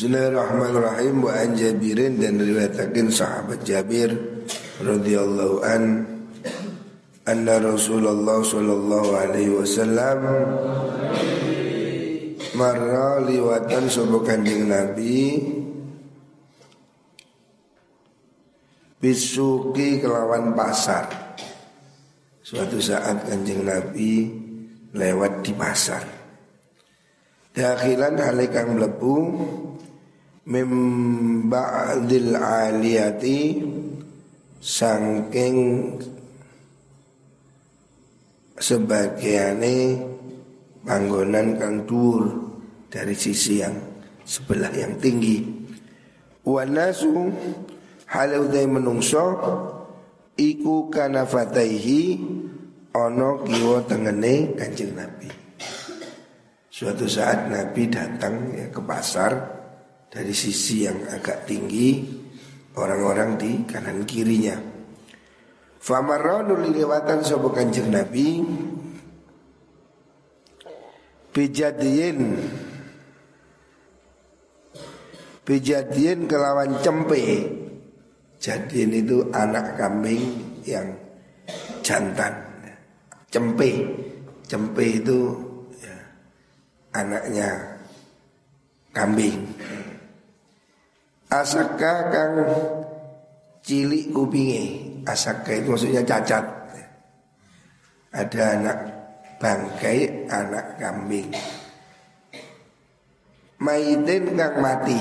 Bismillahirrahmanirrahim. Wa an Jabirin dan riwayatakin sahabat Jabir radhiyallahu an anna Rasulullah sallallahu alaihi wasallam marra liwatan sapa kanjeng Nabi bisuki kelawan pasar. Suatu saat kanjeng Nabi lewat di pasar. Dakhilan halikang mlebu mim ba'dil aliyati sangking sebagiane panggonan kang dhuwur dari sisi yang sebelah yang tinggi. Wanasu hal udai menungso iku kanafataihi ono kiwa tengene kanjeng Nabi. Suatu saat Nabi datang ya, ke pasar dari sisi yang agak tinggi orang-orang di kanan kirinya. Famarranu lilewatan sapa kanjeng Nabi? Bijadiyin. Bijadiyin kelawan cempe. Jadiin itu anak kambing yang jantan. Cempe. Cempe itu ya, anaknya kambing Asaka kang cilik kupinge. Asaka itu maksudnya cacat. Ada anak bangkai anak kambing. Maidin kang mati.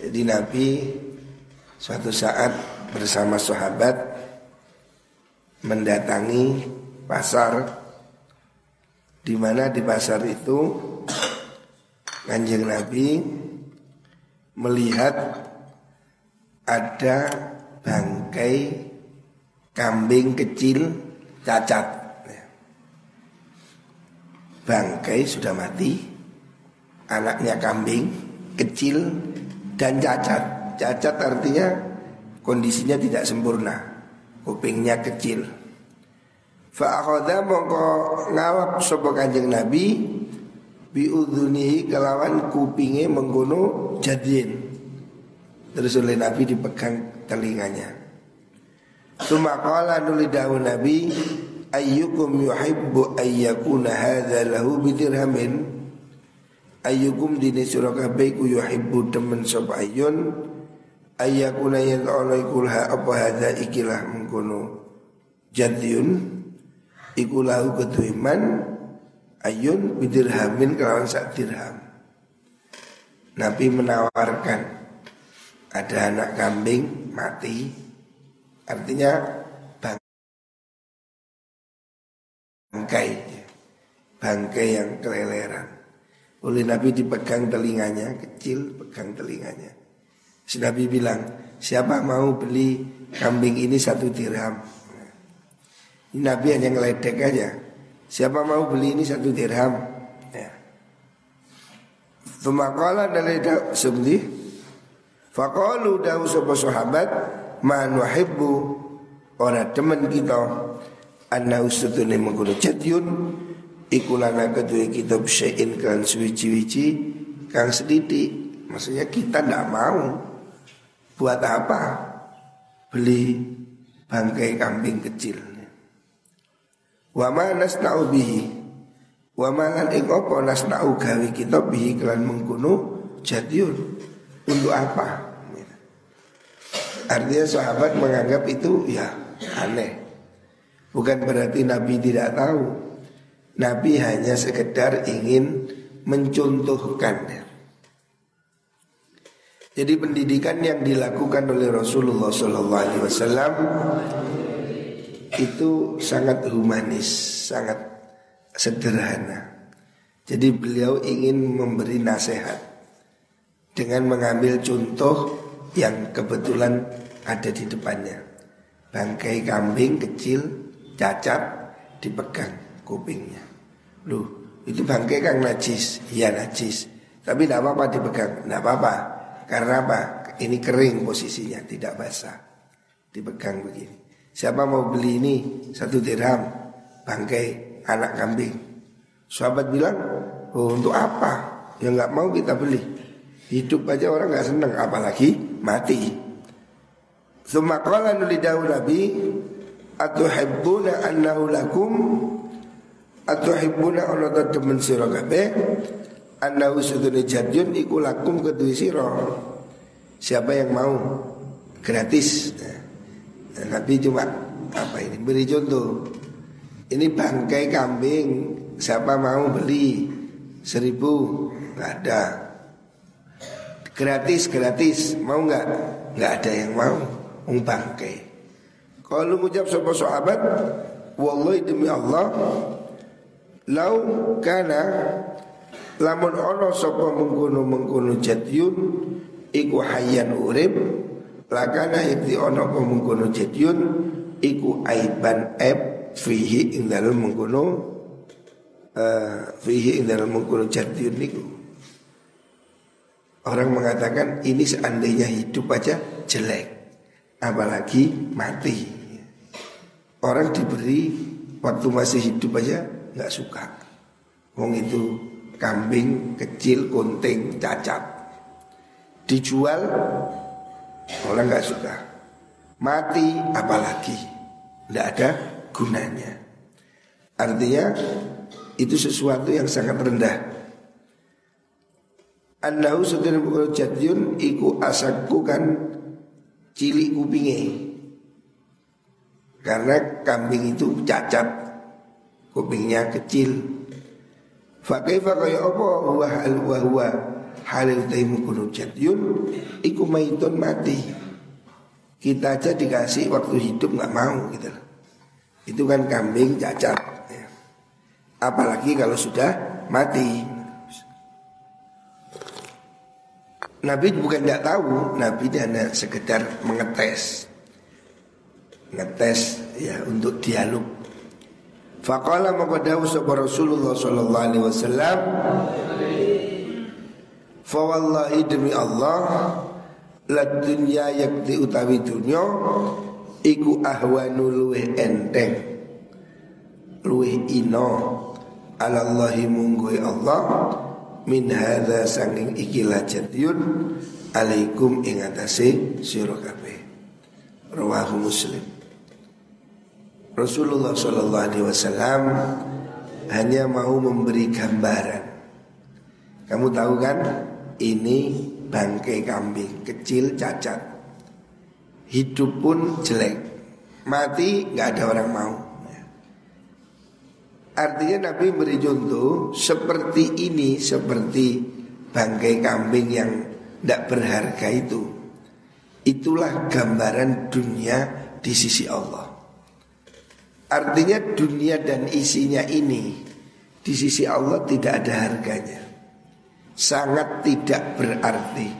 Jadi Nabi suatu saat bersama sahabat mendatangi pasar. Di mana di pasar itu kanjeng Nabi melihat ada bangkai kambing kecil cacat. Bangkai sudah mati, anaknya kambing kecil dan cacat. Cacat artinya kondisinya tidak sempurna, kupingnya kecil. Fa'akhoda mongko ngawap sopo kanjeng Nabi biudunihi kelawan kupinge mengguno jadin. Terus oleh Nabi dipegang telinganya. Tumakala nuli daun Nabi ayyukum yuhibbu ayyakuna hadza lahu bidirhamin ayyukum dini surah kabeh ku yuhibbu temen sop ayun ayyakuna yen ana iku apa hadza ikilah mengkono jadyun iku lahu ketuiman ayun bidirhamin kelawan sak dirham. Nabi menawarkan ada anak kambing mati, artinya bangkai, bangkai yang keleleran. Oleh Nabi dipegang telinganya, kecil pegang telinganya. Si Nabi bilang, siapa mau beli kambing ini satu dirham? Nabi hanya ngeledek aja. Siapa mau beli ini satu dirham? Ya. Tumakala dari sebenarnya Fakalu dahu sopa sahabat Man wahibbu Orang teman kita. Anna usutuni mengkudu jadyun Ikulana kedua kita Syai'in kan suwici-wici Kang sedikit Maksudnya kita tidak mau. Buat apa? Beli bangkai kambing kecil Wa ma nasna'u bihi. Wa ma lan ing apa nasna'u gawe kita bihi kelan mengkuno jadiun Untuk apa? Artinya sahabat menganggap itu ya aneh. Bukan berarti Nabi tidak tahu. Nabi hanya sekedar ingin mencontohkan. Jadi pendidikan yang dilakukan oleh Rasulullah SAW itu sangat humanis, sangat sederhana. Jadi beliau ingin memberi nasihat dengan mengambil contoh yang kebetulan ada di depannya. Bangkai kambing kecil cacat dipegang kupingnya. Loh, itu bangkai kan najis, iya najis. Tapi tidak apa-apa dipegang, tidak apa-apa. Karena apa? Ini kering posisinya, tidak basah. Dipegang begini. Siapa mau beli ini satu dirham bangkai anak kambing. Sahabat bilang, oh untuk apa? Ya nggak mau kita beli. Hidup aja orang nggak seneng apalagi mati. Sumaqala nulidahu Nabi Atuhibbuna annahu lakum Atuhibbuna ana ta demen sira kabeh Annahu sudune jadyun iku lakum kedue sira Siapa yang mau gratis nah, Nabi cuma apa ini beri contoh. Ini bangkai kambing Siapa mau beli? Seribu Gak ada. Gratis gratis Mau nggak? Nggak ada yang mau Ung bangkai. Kalau mengucap sebuah sahabat Wallahi demi Allah Lau kana Lamun ono sopo mengkono mengkono jadyun Iku hayyan urib Lakana ibti ono po mengkono jadyun Iku aiban eb Fihi ing dalam mengkono uh, Fihi ing mengkono jadyun niku Orang mengatakan ini seandainya hidup aja jelek apalagi mati. Orang diberi waktu masih hidup aja nggak suka. Wong itu kambing kecil, kunting, cacat. Dijual orang nggak suka. Mati apalagi nggak ada gunanya. Artinya itu sesuatu yang sangat rendah. Annahu sedene jadyun iku asakku kan cilik kupingnya karena kambing itu cacat kupingnya kecil Fakaifa kaya apa huwa hal wa huwa halil taimu kunu jadyun iku maitun mati. Kita aja dikasih waktu hidup nggak mau gitu Itu kan kambing cacat. Ya. Apalagi kalau sudah mati. Nabi bukan tidak tahu, Nabi hanya sekedar mengetes, ngetes ya untuk dialog. Faqala maqadahu Rasulullah sallallahu alaihi wasallam Fa wallahi demi Allah la dunya yakti utawi dunya iku ahwanu luweh enteng luweh ino alallahi munggu Allah min hadza sanging ikilah jadyun alaikum ing atase sira kabeh. Rawahu muslim. Rasulullah Shallallahu Alaihi Wasallam hanya mau memberi gambaran. Kamu tahu kan, ini bangkai kambing kecil cacat, hidup pun jelek, mati nggak ada orang mau. Artinya Nabi beri contoh seperti ini, seperti bangkai kambing yang tidak berharga itu. Itulah gambaran dunia di sisi Allah. Artinya dunia dan isinya ini di sisi Allah tidak ada harganya. Sangat tidak berarti.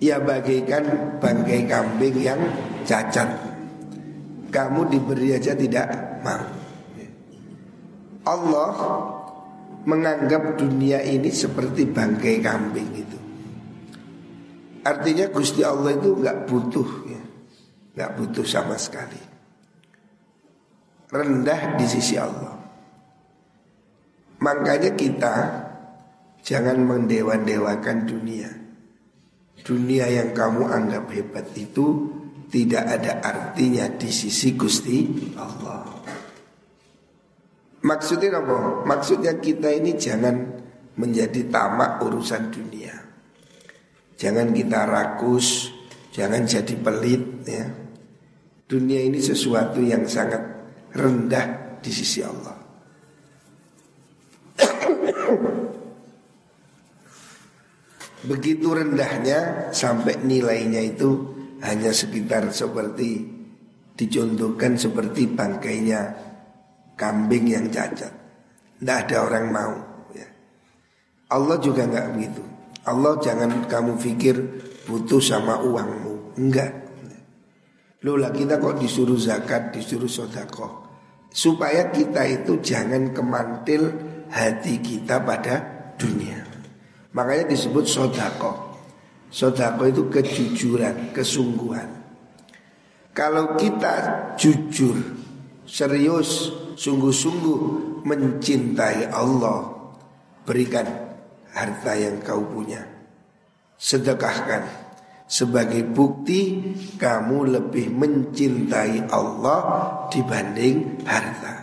Ya bagaikan bangkai kambing yang cacat. Kamu diberi aja tidak mau. Allah menganggap dunia ini seperti bangkai kambing itu. Artinya Gusti Allah itu nggak butuh, ya. nggak butuh sama sekali. Rendah di sisi Allah. Makanya kita jangan mendewa-dewakan dunia. Dunia yang kamu anggap hebat itu tidak ada artinya di sisi Gusti Allah. Maksudnya apa? Maksudnya kita ini jangan menjadi tamak urusan dunia. Jangan kita rakus, jangan jadi pelit ya. Dunia ini sesuatu yang sangat rendah di sisi Allah. Begitu rendahnya sampai nilainya itu hanya sekitar seperti dicontohkan seperti bangkainya kambing yang cacat. Tidak ada orang mau. Ya. Allah juga nggak begitu. Allah jangan kamu pikir butuh sama uangmu. Enggak. Lola kita kok disuruh zakat, disuruh sodako. Supaya kita itu jangan kemantil hati kita pada dunia. Makanya disebut sodako. Sodako itu kejujuran, kesungguhan. Kalau kita jujur, serius, sungguh-sungguh mencintai Allah, berikan harta yang kau punya. sedekahkan sebagai bukti kamu lebih mencintai Allah dibanding harta.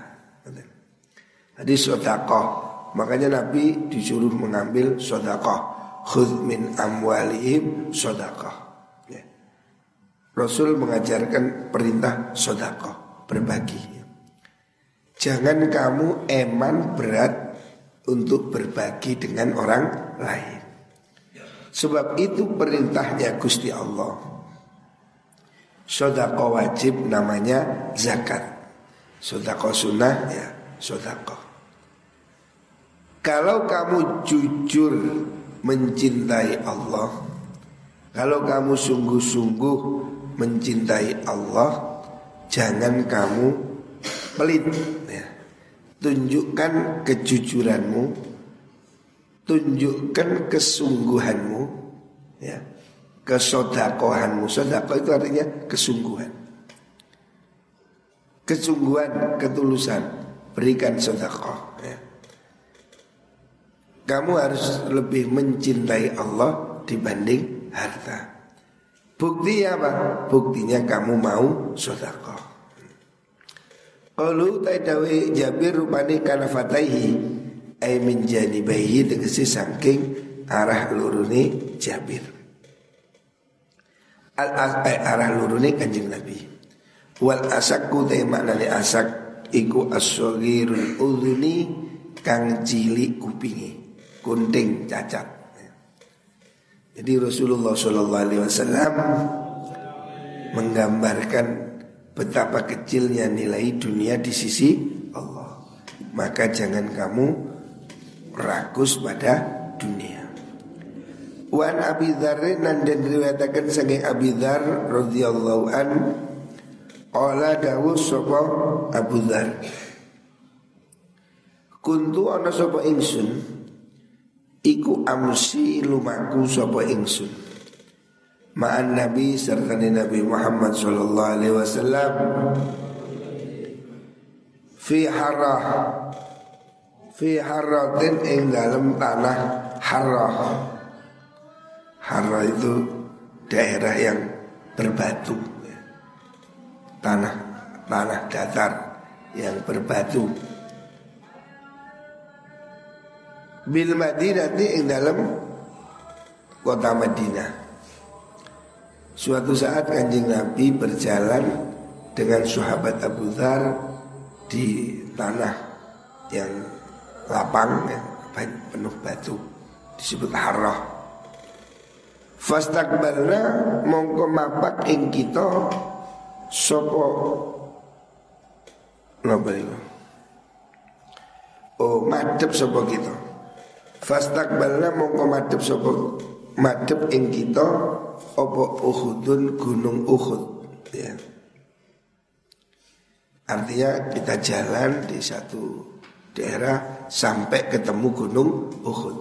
Jadi sodakoh Makanya Nabi disuruh mengambil sodakoh Khud min amwalihim sodakoh ya. Rasul mengajarkan perintah sodakoh Berbagi. Jangan kamu eman berat untuk berbagi dengan orang lain. Sebab itu perintahnya Gusti Allah. Sodakoh wajib namanya zakat. Sodakoh sunnah ya sodakoh kalau kamu jujur mencintai Allah Kalau kamu sungguh-sungguh mencintai Allah Jangan kamu pelit ya. Tunjukkan kejujuranmu Tunjukkan kesungguhanmu ya. Kesodakohanmu Sodakoh itu artinya kesungguhan Kesungguhan, ketulusan Berikan sodakoh kamu harus lebih mencintai Allah dibanding harta. Bukti apa? Buktinya kamu mau sodako. Kalau taidawi Jabir rupani kana fataihi ay min janibaihi tegesi saking arah luruni Jabir. Al ay arah luruni kanjeng Nabi. Wal asakku te maknane asak iku as-saghirul udhuni kang cilik kupingi gunting cacat. Jadi Rasulullah Shallallahu Alaihi Wasallam menggambarkan betapa kecilnya nilai dunia di sisi Allah. Maka jangan kamu rakus pada dunia. Wan Abi Dzar dan riwayatakan saking Abi Dzar radhiyallahu an qala dawu sapa Abu Dzar Kuntu ana sapa ingsun Iku amsi lumaku sapa ingsun. Ma'an Nabi serta Nabi Muhammad sallallahu alaihi wasallam. Fi harah fi haratin ing dalam tanah harah. Harah itu daerah yang berbatu. Tanah tanah datar yang berbatu bil Madinah ing dalam kota Madinah. Suatu saat kanjeng Nabi berjalan dengan sahabat Abu Dhar di tanah yang lapang yang penuh batu disebut harrah. Fastakbalna mongko mapak ing kita sopo napa Oh madep sopo kita Fastakbalna mongko madhep sapa madhep ing kita apa Uhudun gunung Uhud ya. Artinya kita jalan di satu daerah sampai ketemu gunung Uhud.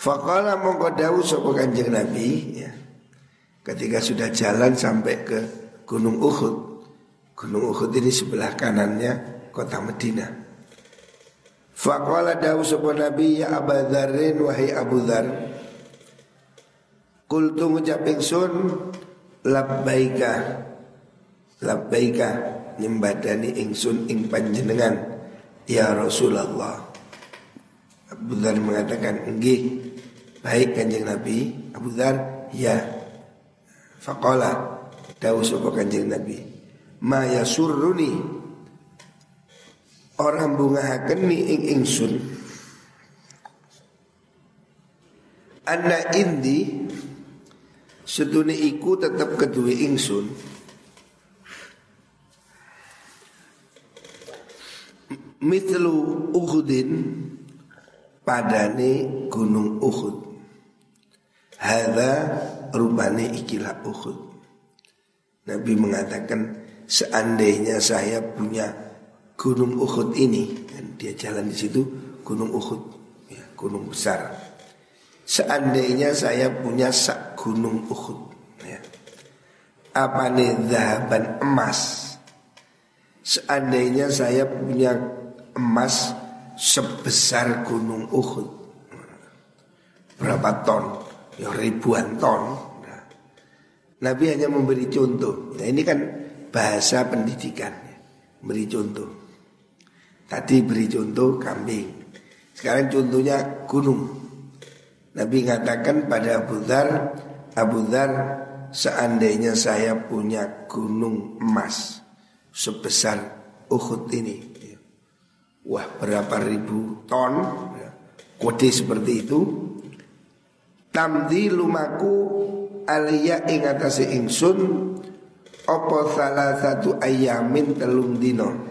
Faqala mongko dawuh sapa Kanjeng Nabi ya. Ketika sudah jalan sampai ke Gunung Uhud. Gunung Uhud ini sebelah kanannya kota Madinah. Faqala dawu sapa Nabi ya Abu Dzarrin wahai Abu Dzar. Qultu ngucap ingsun labbaika labbaika nyembadani ingsun ing panjenengan ya Rasulullah. Abu Dzar mengatakan nggih baik kanjeng Nabi Abu Dzar ya faqala dawu sapa kanjeng Nabi ma yasurruni orang bunga mi ing ingsun. Anak indi Sedune iku tetap kedua ingsun. Mitlu Uhudin Padane gunung Uhud. Hada rupane ikilah Uhud. Nabi mengatakan Seandainya saya punya Gunung Uhud ini dan dia jalan di situ Gunung Uhud ya, gunung besar seandainya saya punya sak gunung Uhud ya. apa nih zahaban emas seandainya saya punya emas sebesar gunung Uhud berapa ton ya ribuan ton. Nabi hanya memberi contoh. Nah, ini kan bahasa pendidikan, ya. beri contoh. Tadi beri contoh kambing. Sekarang contohnya gunung. Nabi mengatakan pada Abu Dhar, Abu Dhar seandainya saya punya gunung emas sebesar Uhud ini. Ya. Wah berapa ribu ton ya. Kode seperti itu Tamdi lumaku aliyah ing atase ingsun apa salah satu ayamin telung dino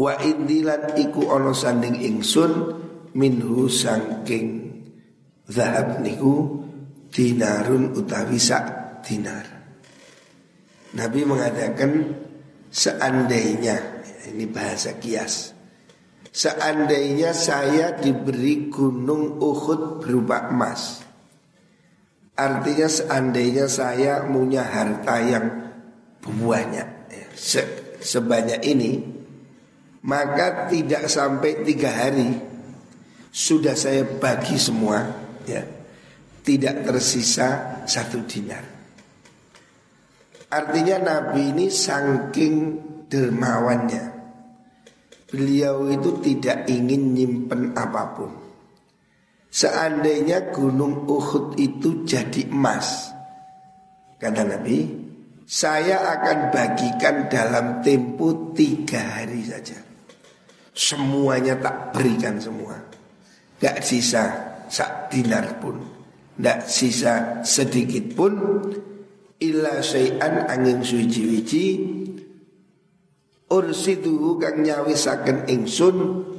Wa indilan iku ono sanding ingsun minhu sangking zahab niku dinarun utawi sak dinar. Nabi mengatakan seandainya ini bahasa kias. Seandainya saya diberi gunung Uhud berupa emas. Artinya seandainya saya punya harta yang banyak ya, se sebanyak ini maka tidak sampai tiga hari sudah saya bagi semua ya tidak tersisa satu dinar. Artinya Nabi ini saking dermawannya. Beliau itu tidak ingin nyimpen apa pun. Seandainya gunung Uhud itu jadi emas, kata Nabi, saya akan bagikan dalam tempo tiga hari saja. Semuanya tak berikan semua. Gak sisa sak dinar pun. Gak sisa sedikit pun. Illa syai'an angin suci-wici. Ursiduhu kang nyawisaken ingsun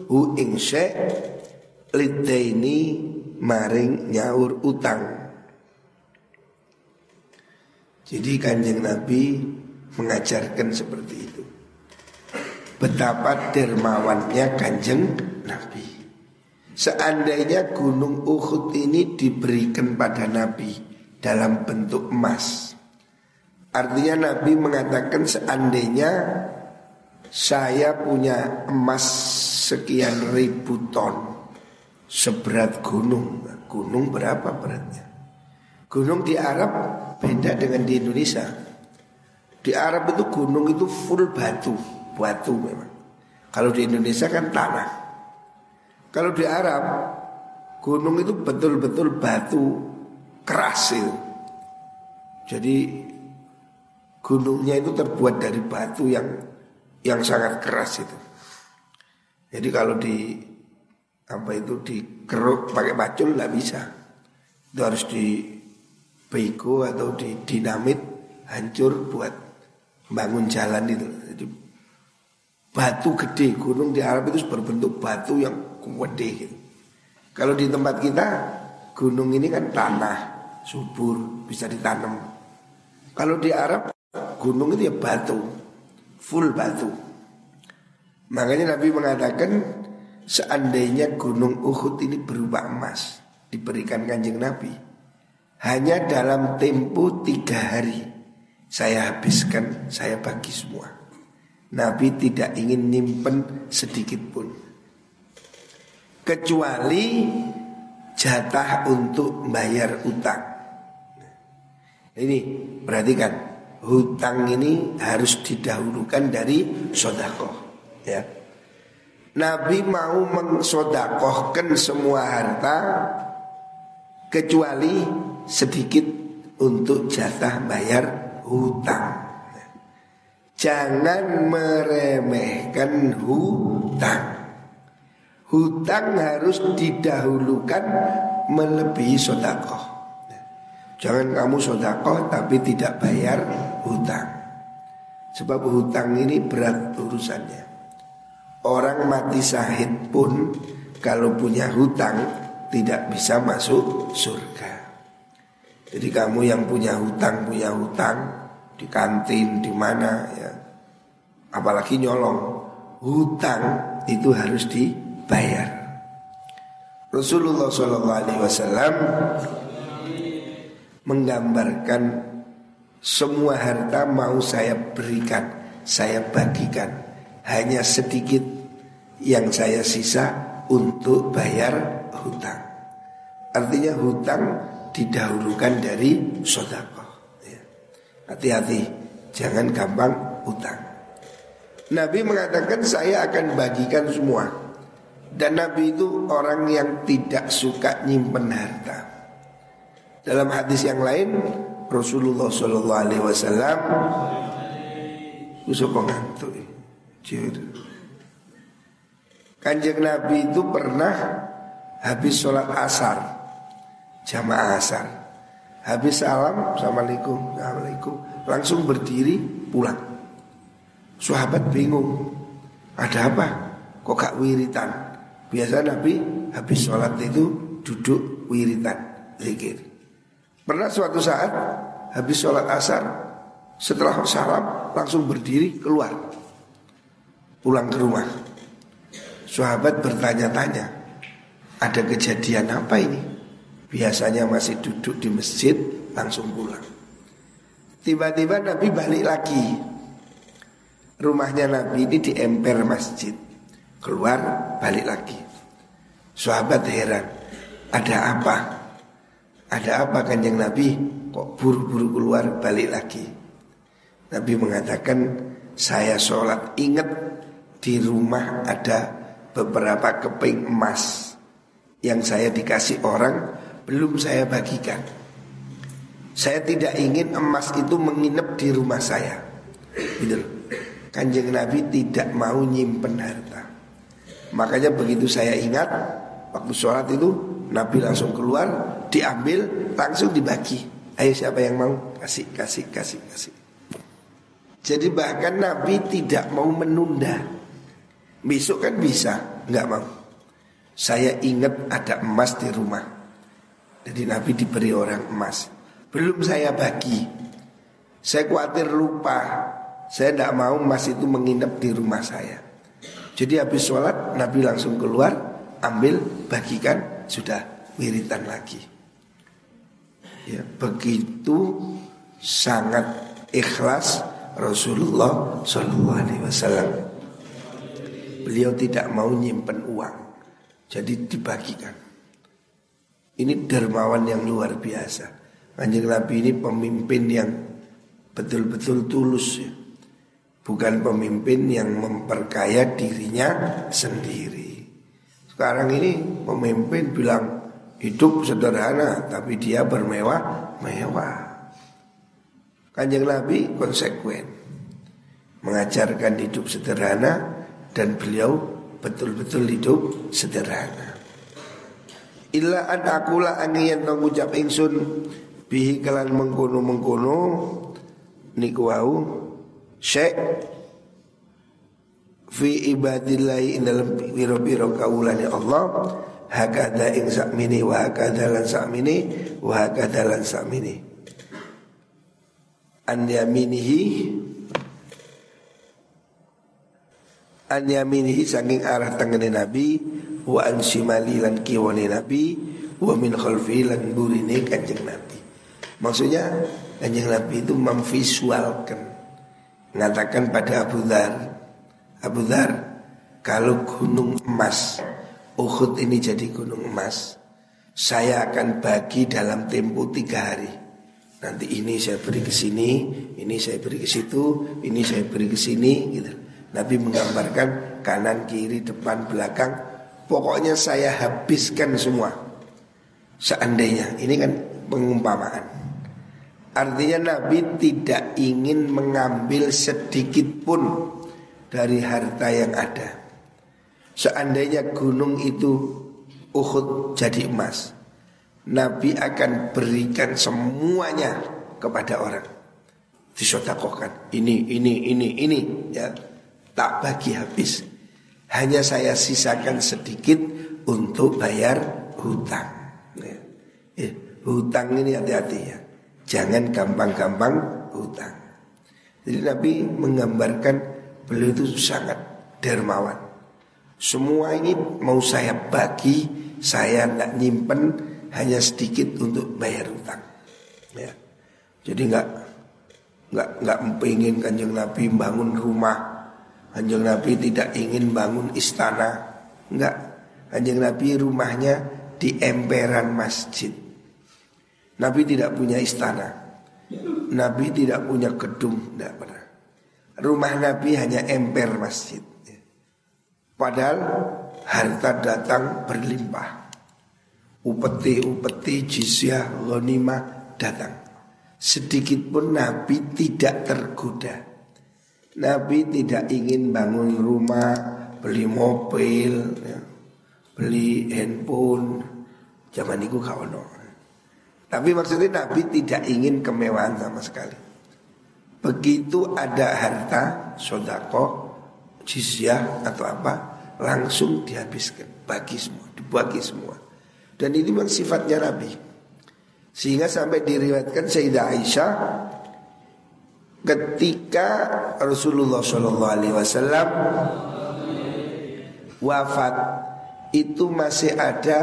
hu ing syek lidaini maring nyaur utang. Jadi kanjeng Nabi mengajarkan seperti itu. Betapa dermawannya kanjeng Nabi. Seandainya gunung Uhud ini diberikan pada Nabi dalam bentuk emas. Artinya Nabi mengatakan seandainya saya punya emas sekian ribu ton seberat gunung. Gunung berapa beratnya? Gunung di Arab beda dengan di Indonesia. Di Arab itu gunung itu full batu, batu memang. Kalau di Indonesia kan tanah. Kalau di Arab gunung itu betul-betul batu keras itu. Jadi gunungnya itu terbuat dari batu yang yang sangat keras itu. Jadi kalau di apa itu dikeruk pakai bacul nggak bisa. Itu harus di bego atau di dinamit hancur buat bangun jalan itu. Batu gede gunung di Arab itu berbentuk batu yang gede gitu. Kalau di tempat kita gunung ini kan tanah subur bisa ditanam. Kalau di Arab gunung itu ya batu, full batu. Makanya Nabi mengatakan seandainya gunung Uhud ini berupa emas diberikan kanjeng Nabi, hanya dalam tempo tiga hari saya habiskan, saya bagi semua. Nabi tidak ingin nyimpen sedikit pun. Kecuali jatah untuk bayar utang. Ini perhatikan hutang ini harus didahulukan dari sodako ya Nabi mau mengsodakohkan semua harta kecuali sedikit untuk jatah bayar hutang jangan meremehkan hutang. Hutang harus didahulukan melebihi sodakoh Jangan kamu sodakoh tapi tidak bayar hutang. Sebab hutang ini berat urusannya. Orang mati sahid pun kalau punya hutang tidak bisa masuk surga. Jadi kamu yang punya hutang, punya hutang Di kantin, di mana ya Apalagi nyolong Hutang itu harus dibayar Rasulullah SAW menggambarkan semua harta mau saya berikan, saya bagikan. Hanya sedikit yang saya sisa untuk bayar hutang. Artinya hutang didahulukan dari sodako. Hati-hati, jangan gampang hutang. Nabi mengatakan saya akan bagikan semua. Dan Nabi itu orang yang tidak suka nyimpen harta. Dalam hadis yang lain, Rasulullah Shallallahu Alaihi Wasallam Usuk ngantuk Kanjeng Nabi itu pernah habis sholat asar Jamaah asar Habis salam Assalamualaikum Assalamualaikum Langsung berdiri pulang Sahabat bingung Ada apa? Kok gak wiritan? Biasa Nabi habis sholat itu duduk wiritan Zikir Pernah suatu saat Habis sholat asar Setelah salam langsung berdiri keluar Pulang ke rumah Sahabat bertanya-tanya, ada kejadian apa ini? Biasanya masih duduk di masjid, langsung pulang. Tiba-tiba Nabi balik lagi. Rumahnya Nabi ini di emper masjid. Keluar, balik lagi. Sahabat heran, ada apa? Ada apa kanjeng Nabi? Kok buru-buru keluar balik lagi? Nabi mengatakan, saya sholat ingat di rumah ada beberapa keping emas yang saya dikasih orang belum saya bagikan. Saya tidak ingin emas itu menginap di rumah saya. Gitu. Kanjeng Nabi tidak mau nyimpen harta. Makanya begitu saya ingat waktu sholat itu Nabi langsung keluar, diambil, langsung dibagi. Ayo siapa yang mau kasih, kasih, kasih, kasih. Jadi bahkan Nabi tidak mau menunda. Besok kan bisa, nggak mau. Saya ingat ada emas di rumah. Jadi Nabi diberi orang emas. Belum saya bagi. Saya khawatir lupa. Saya tidak mau emas itu menginap di rumah saya. Jadi habis sholat Nabi langsung keluar, ambil, bagikan, sudah wiritan lagi. Ya, begitu sangat ikhlas Rasulullah Shallallahu Alaihi Wasallam. Beliau tidak mau nyimpen uang Jadi dibagikan Ini dermawan yang luar biasa. Kanjeng Nabi ini pemimpin yang betul-betul tulus ya. Bukan pemimpin yang memperkaya dirinya sendiri. Sekarang ini pemimpin bilang hidup sederhana Tapi dia bermewah-mewah. Kanjeng Nabi konsekuen Mengajarkan hidup sederhana dan beliau betul-betul hidup sederhana. Illa an akula angiyan mengucap ingsun bihi kalan mengkono mengkono niku wau syek fi ibadillahi in dalam biro-biro kaulane Allah hakada ing sakmini wa hakada lan sakmini wa hakada lan sakmini. An yaminihi an yaminihi saking arah tengene Nabi wa an shimali lan kiwane Nabi wa min khalfi lan burine Kanjeng Nabi. Maksudnya Kanjeng Nabi itu memvisualkan mengatakan pada Abu Dhar Abu Dhar kalau gunung emas Uhud ini jadi gunung emas saya akan bagi dalam tempo tiga hari nanti ini saya beri ke sini ini saya beri ke situ ini saya beri ke sini gitu Nabi menggambarkan kanan, kiri, depan, belakang. Pokoknya saya habiskan semua. Seandainya, ini kan pengumpamaan. Artinya Nabi tidak ingin mengambil sedikit pun dari harta yang ada. Seandainya gunung itu Uhud jadi emas, Nabi akan berikan semuanya kepada orang. Disodakokan. Ini, ini, ini, ini. Ya tak bagi habis. Hanya saya sisakan sedikit untuk bayar hutang. Ya, hutang ini hati-hati ya. Jangan gampang-gampang hutang. Jadi Nabi menggambarkan beliau itu sangat dermawan. Semua ini mau saya bagi, saya tidak nyimpen hanya sedikit untuk bayar hutang. Ya. Jadi nggak nggak nggak pengen kanjeng Nabi bangun rumah Kanjeng Nabi tidak ingin bangun istana Enggak Kanjeng Nabi rumahnya di emperan masjid. Nabi tidak punya istana. Nabi tidak punya gedung, tidak pernah. Rumah Nabi hanya emper masjid. Padahal harta datang berlimpah. Upeti-upeti jizyah ghanimah datang. Sedikit pun Nabi tidak tergoda. Nabi tidak ingin bangun rumah, beli mobil, ya, beli handphone. Zaman itu kau Tapi maksudnya Nabi tidak ingin kemewahan sama sekali. Begitu ada harta, sodako, jizyah atau apa, langsung dihabiskan, bagi semua, dibagi semua. Dan ini memang sifatnya Nabi. Sehingga sampai diriwayatkan Sayyidah Aisyah ketika Rasulullah Shallallahu Alaihi Wasallam wafat itu masih ada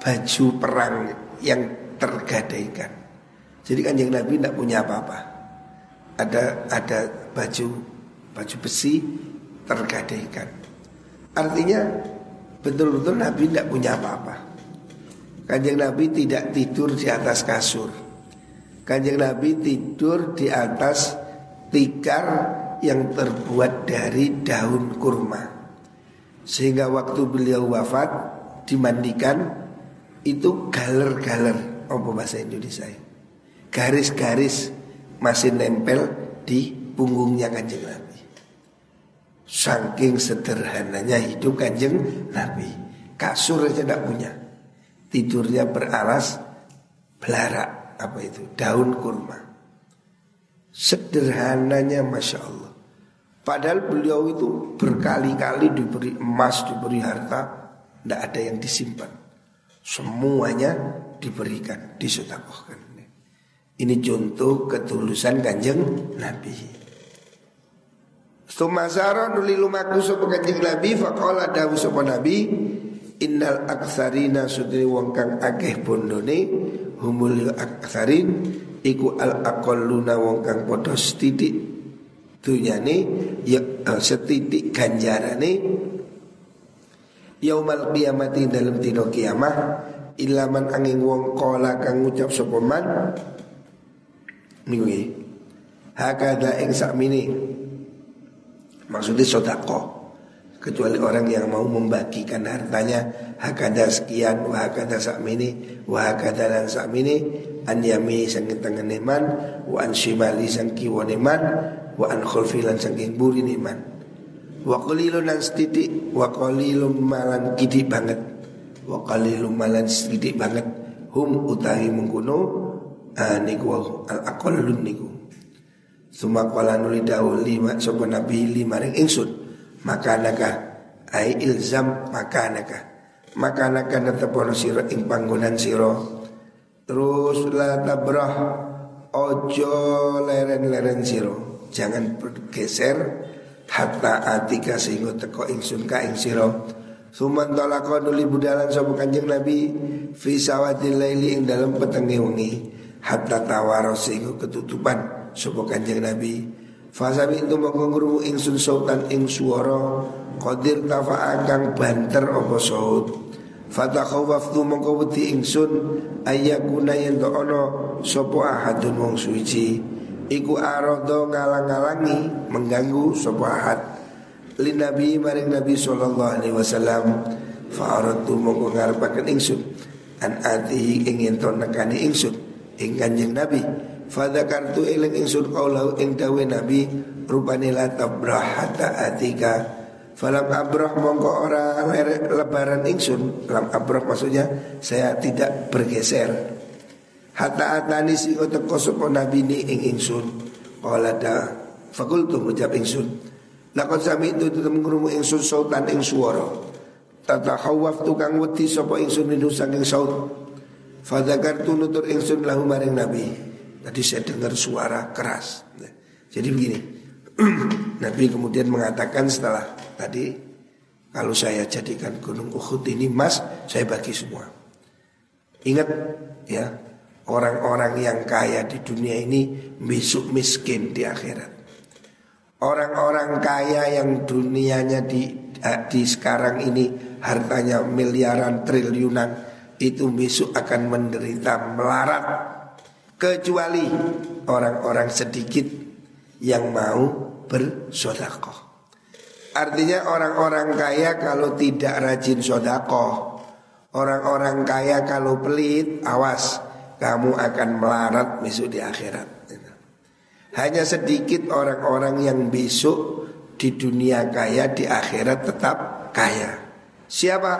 baju perang yang tergadaikan. Jadi kanjeng Nabi tidak punya apa-apa. Ada ada baju baju besi tergadaikan. Artinya betul-betul Nabi tidak punya apa-apa. Kanjeng Nabi tidak tidur di atas kasur. Kanjeng Nabi tidur di atas tikar yang terbuat dari daun kurma. Sehingga waktu beliau wafat dimandikan itu galer-galer apa bahasa Indonesia garis-garis masih nempel di punggungnya kanjeng Nabi. Saking sederhananya hidup kanjeng Nabi. Kasur aja tidak punya. Tidurnya beralas belarak apa itu daun kurma sederhananya masya Allah Padahal beliau itu berkali-kali diberi emas, diberi harta, tidak ada yang disimpan. Semuanya diberikan, disedekahkan. Ini contoh ketulusan kanjeng Nabi. Sumasara nuli lumaku sopo kanjeng Nabi Fakola dawu sopo Nabi Innal aksarina sudri wong kang akeh bondone Humul aksarin Iku al akolluna wong kang podos titik dunyane ya uh, setitik ganjarane. Yaumal qiyamati dalam dino kiamah ilaman angin wong kola kang ngucap sapa man niku hakada ing sakmini maksudnya sodako kecuali orang yang mau membagikan hartanya hakada sekian wa hakada sakmini wa hakada lan sakmini an yami sang tangan man wa an shimali sang kiwane man wa an khulfi lan saking buri iman wa qalilun lan setitik wa qalilun malan kidi banget. Wa qalilun malan setitik banget. Hum utahi mengkuno niku al aqallun niku. Suma qala nuli lima sapa nabi lima ring ingsun makanaka. Ai ilzam makanaka. Makanaka netepono sira ing panggonan sira terus la tabrah. Ojo leren-leren sira jangan bergeser. Hatta atika sehingga teko ingsun ka ing sira Suman talaka nuli budalan sapa Kanjeng Nabi. Fi sawatil laili ing dalam petenge wengi. Hatta tawaro sehingga ketutupan sapa Kanjeng Nabi Fasabi itu mengungru ingsun sautan ing suara Qadir tafa kang banter apa saut. Fatakhawaftu mongko wedi ingsun Ayakuna yen ono Sopo ahadun wong suci. Iku arodo ngalang-alangi mengganggu sebuah hat Li Nabi maring Nabi Sallallahu Alaihi Wasallam Fa'aradu mongko ngarepaken ingsun. An atihi ingin to nekani ingsun Ing kanjeng Nabi Fadakartu ilang ingsun kaulau ing dawe Nabi Rupani la tabrah atika Falam abrah mongko ora lebaran ingsun Lam abrah maksudnya saya tidak bergeser Hatta atani sing teko sapa nabi ni ing ingsun. Qala da fakultu ngucap ingsun. Lakon sami itu tetep ngrumu ingsun sautan ing swara. Tatahawaf tukang wedi sapa ingsun minu saking saut. Fadzakartu nutur ingsun lahu maring nabi. Tadi saya dengar suara keras. Jadi begini. Nabi kemudian mengatakan setelah tadi kalau saya jadikan gunung Uhud ini emas, saya bagi semua. Ingat ya, Orang-orang yang kaya di dunia ini besok miskin di akhirat. Orang-orang kaya yang dunianya di, di sekarang ini hartanya miliaran triliunan itu besok akan menderita melarat kecuali orang-orang sedikit yang mau bersodakoh. Artinya orang-orang kaya kalau tidak rajin sodakoh Orang-orang kaya kalau pelit Awas Kamu akan melarat besok di akhirat Hanya sedikit orang-orang yang besok Di dunia kaya di akhirat tetap kaya Siapa?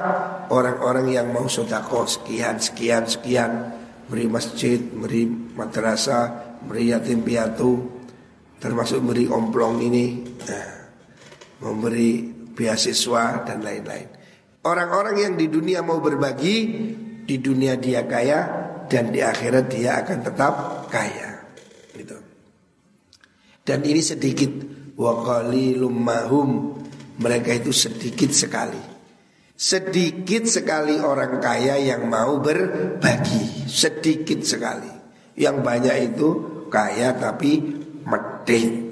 Orang-orang yang mau sodakoh Sekian, sekian, sekian Beri masjid, beri madrasah Beri yatim piatu Termasuk beri omplong ini Nah memberi beasiswa dan lain-lain. Orang-orang yang di dunia mau berbagi, di dunia dia kaya dan di akhirat dia akan tetap kaya. Gitu. Dan ini sedikit wakali lumahum mereka itu sedikit sekali. Sedikit sekali orang kaya yang mau berbagi, sedikit sekali. Yang banyak itu kaya tapi medit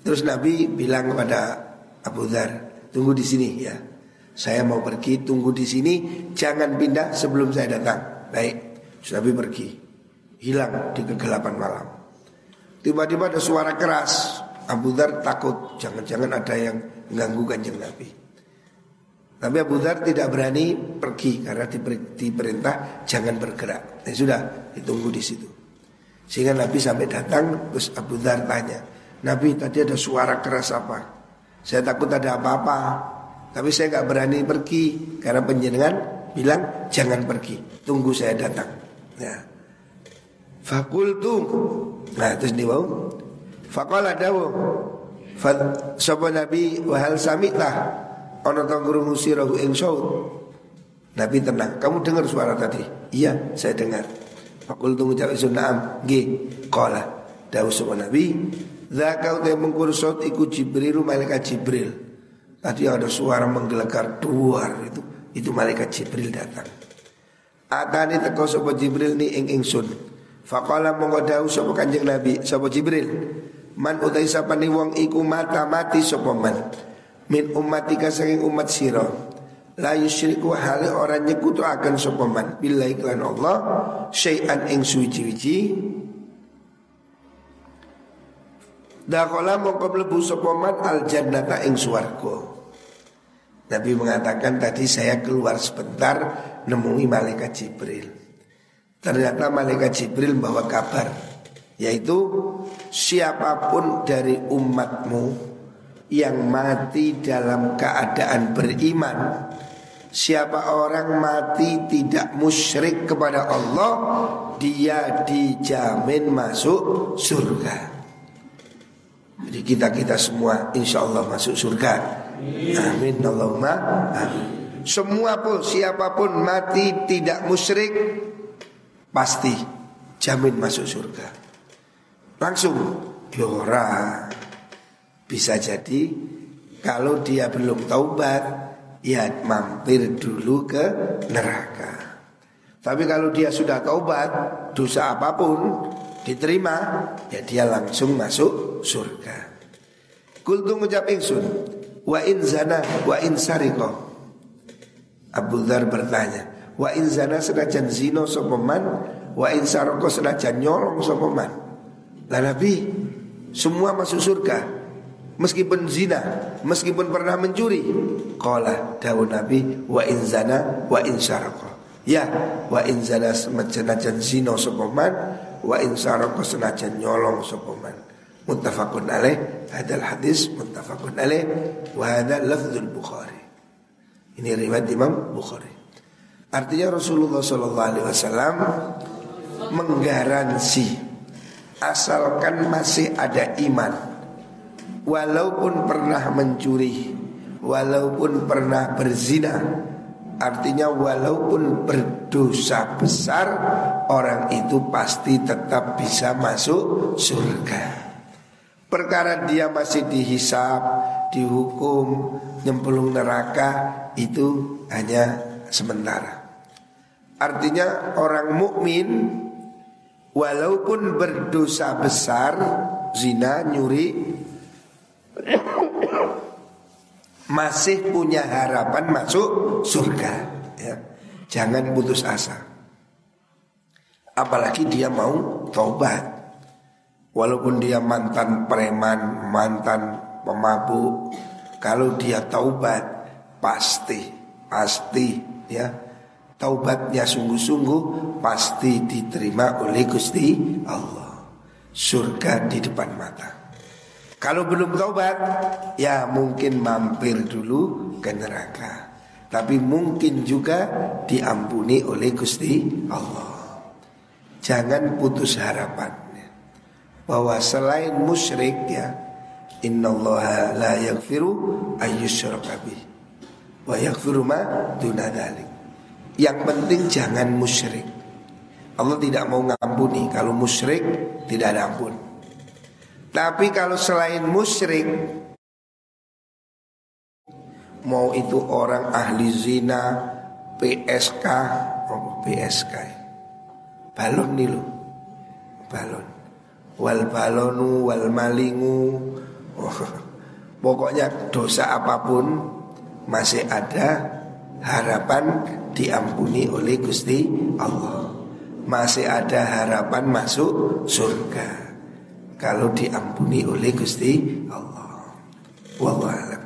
Terus Nabi bilang kepada Abu Dhar, tunggu di sini ya. Saya mau pergi, tunggu di sini, jangan pindah sebelum saya datang. Baik, Terus Nabi pergi, hilang di kegelapan malam. Tiba-tiba ada suara keras, Abu Dhar takut, jangan-jangan ada yang mengganggu kanjeng Nabi. Tapi Abu Dhar tidak berani pergi karena diperintah jangan bergerak. Ya sudah, ditunggu di situ. Sehingga Nabi sampai datang, terus Abu Dhar tanya, Nabi tadi ada suara keras apa? Saya takut ada apa-apa. Tapi saya nggak berani pergi karena penjenengan bilang jangan pergi, tunggu saya datang. Ya. Fakultu. Nah terus nih wow. Fakola dawo. Sopo Nabi wahal lah. Ono tangguru musirahu ing saut. Nabi tenang. Kamu dengar suara tadi? Iya, saya dengar. Fakultu ngucap isun naam. G. Kola. Dawu sopo Nabi. Zakau te mengkur saut iku Jibril malaikat Jibril. Tadi ada suara menggelegar duar itu itu malaikat Jibril datang. Atani teko sapa Jibril ni ing ingsun. Faqala monggo dawuh sapa Kanjeng Nabi sapa Jibril. Man utai sapane wong iku mata mati sapa man. Min ummatika saking umat sira. La yusyriku hale orang nyekutu akan sapa man billahi lan Allah syai'an ing suci-wici Dakola mongko mlebu sapa man al jannata ing swarga. Nabi mengatakan tadi saya keluar sebentar nemui malaikat Jibril. Ternyata malaikat Jibril membawa kabar yaitu siapa pun dari umatmu yang mati dalam keadaan beriman Siapa orang mati tidak musyrik kepada Allah Dia dijamin masuk surga jadi kita kita semua insya Allah masuk surga. Amin Allahumma amin. Semua pun siapa pun mati tidak musyrik pasti jamin masuk surga. Langsung yora bisa jadi kalau dia belum taubat ya mampir dulu ke neraka. Tapi kalau dia sudah taubat dosa apa pun diterima ya dia langsung masuk surga. Kultu ngucap ingsun wa in zana wa in sariko. Abu Dhar bertanya, wa in zana senajan zino sopeman, wa in saroko senajan nyolong sopeman. Lah Nabi, semua masuk surga. Meskipun zina, meskipun pernah mencuri. Qala daun Nabi wa in zana wa in. Ya, wa in zana senajan zino sopeman, wa in saraka senajan nyolong sapa man. Muttafaqun alaih. Hadal hadis muttafaqun alaih. Wa hadha lafzul bukhari. Ini riwayat Imam Bukhari. Artinya Rasulullah sallallahu alaihi wasallam menggaransi asalkan masih ada iman walaupun pernah mencuri walaupun pernah berzina Artinya walaupun berdosa besar Orang itu pasti tetap bisa masuk surga. Perkara dia masih dihisap, dihukum, nyemplung neraka Itu hanya sementara. Artinya orang mukmin Walaupun berdosa besar Zina, nyuri masih punya harapan masuk surga. Ya. Jangan putus asa. Apalagi dia mau taubat. Walaupun dia mantan preman, mantan pemabuk, kalau dia taubat pasti, pasti ya taubatnya sungguh-sungguh pasti diterima oleh Gusti Allah. Surga di depan mata. Kalau belum taubat, ya mungkin mampir dulu ke neraka. Tapi mungkin juga diampuni oleh Gusti Allah. Jangan putus harapan bahwa selain musyrik ya innallaha la yaghfiru ayyusyraka bih wa yaghfiru ma duna. Yang penting jangan musyrik. Allah tidak mau ngampuni kalau musyrik tidak ada ampun. Tapi kalau selain musyrik Mau itu orang ahli zina PSK oh, PSK Balon nih lo Balon. Wal balonu wal malingu. Oh, Pokoknya dosa apa pun Masih ada harapan diampuni oleh Gusti Allah. Masih ada harapan masuk surga kalau diampuni oleh Gusti Allah. Wallahu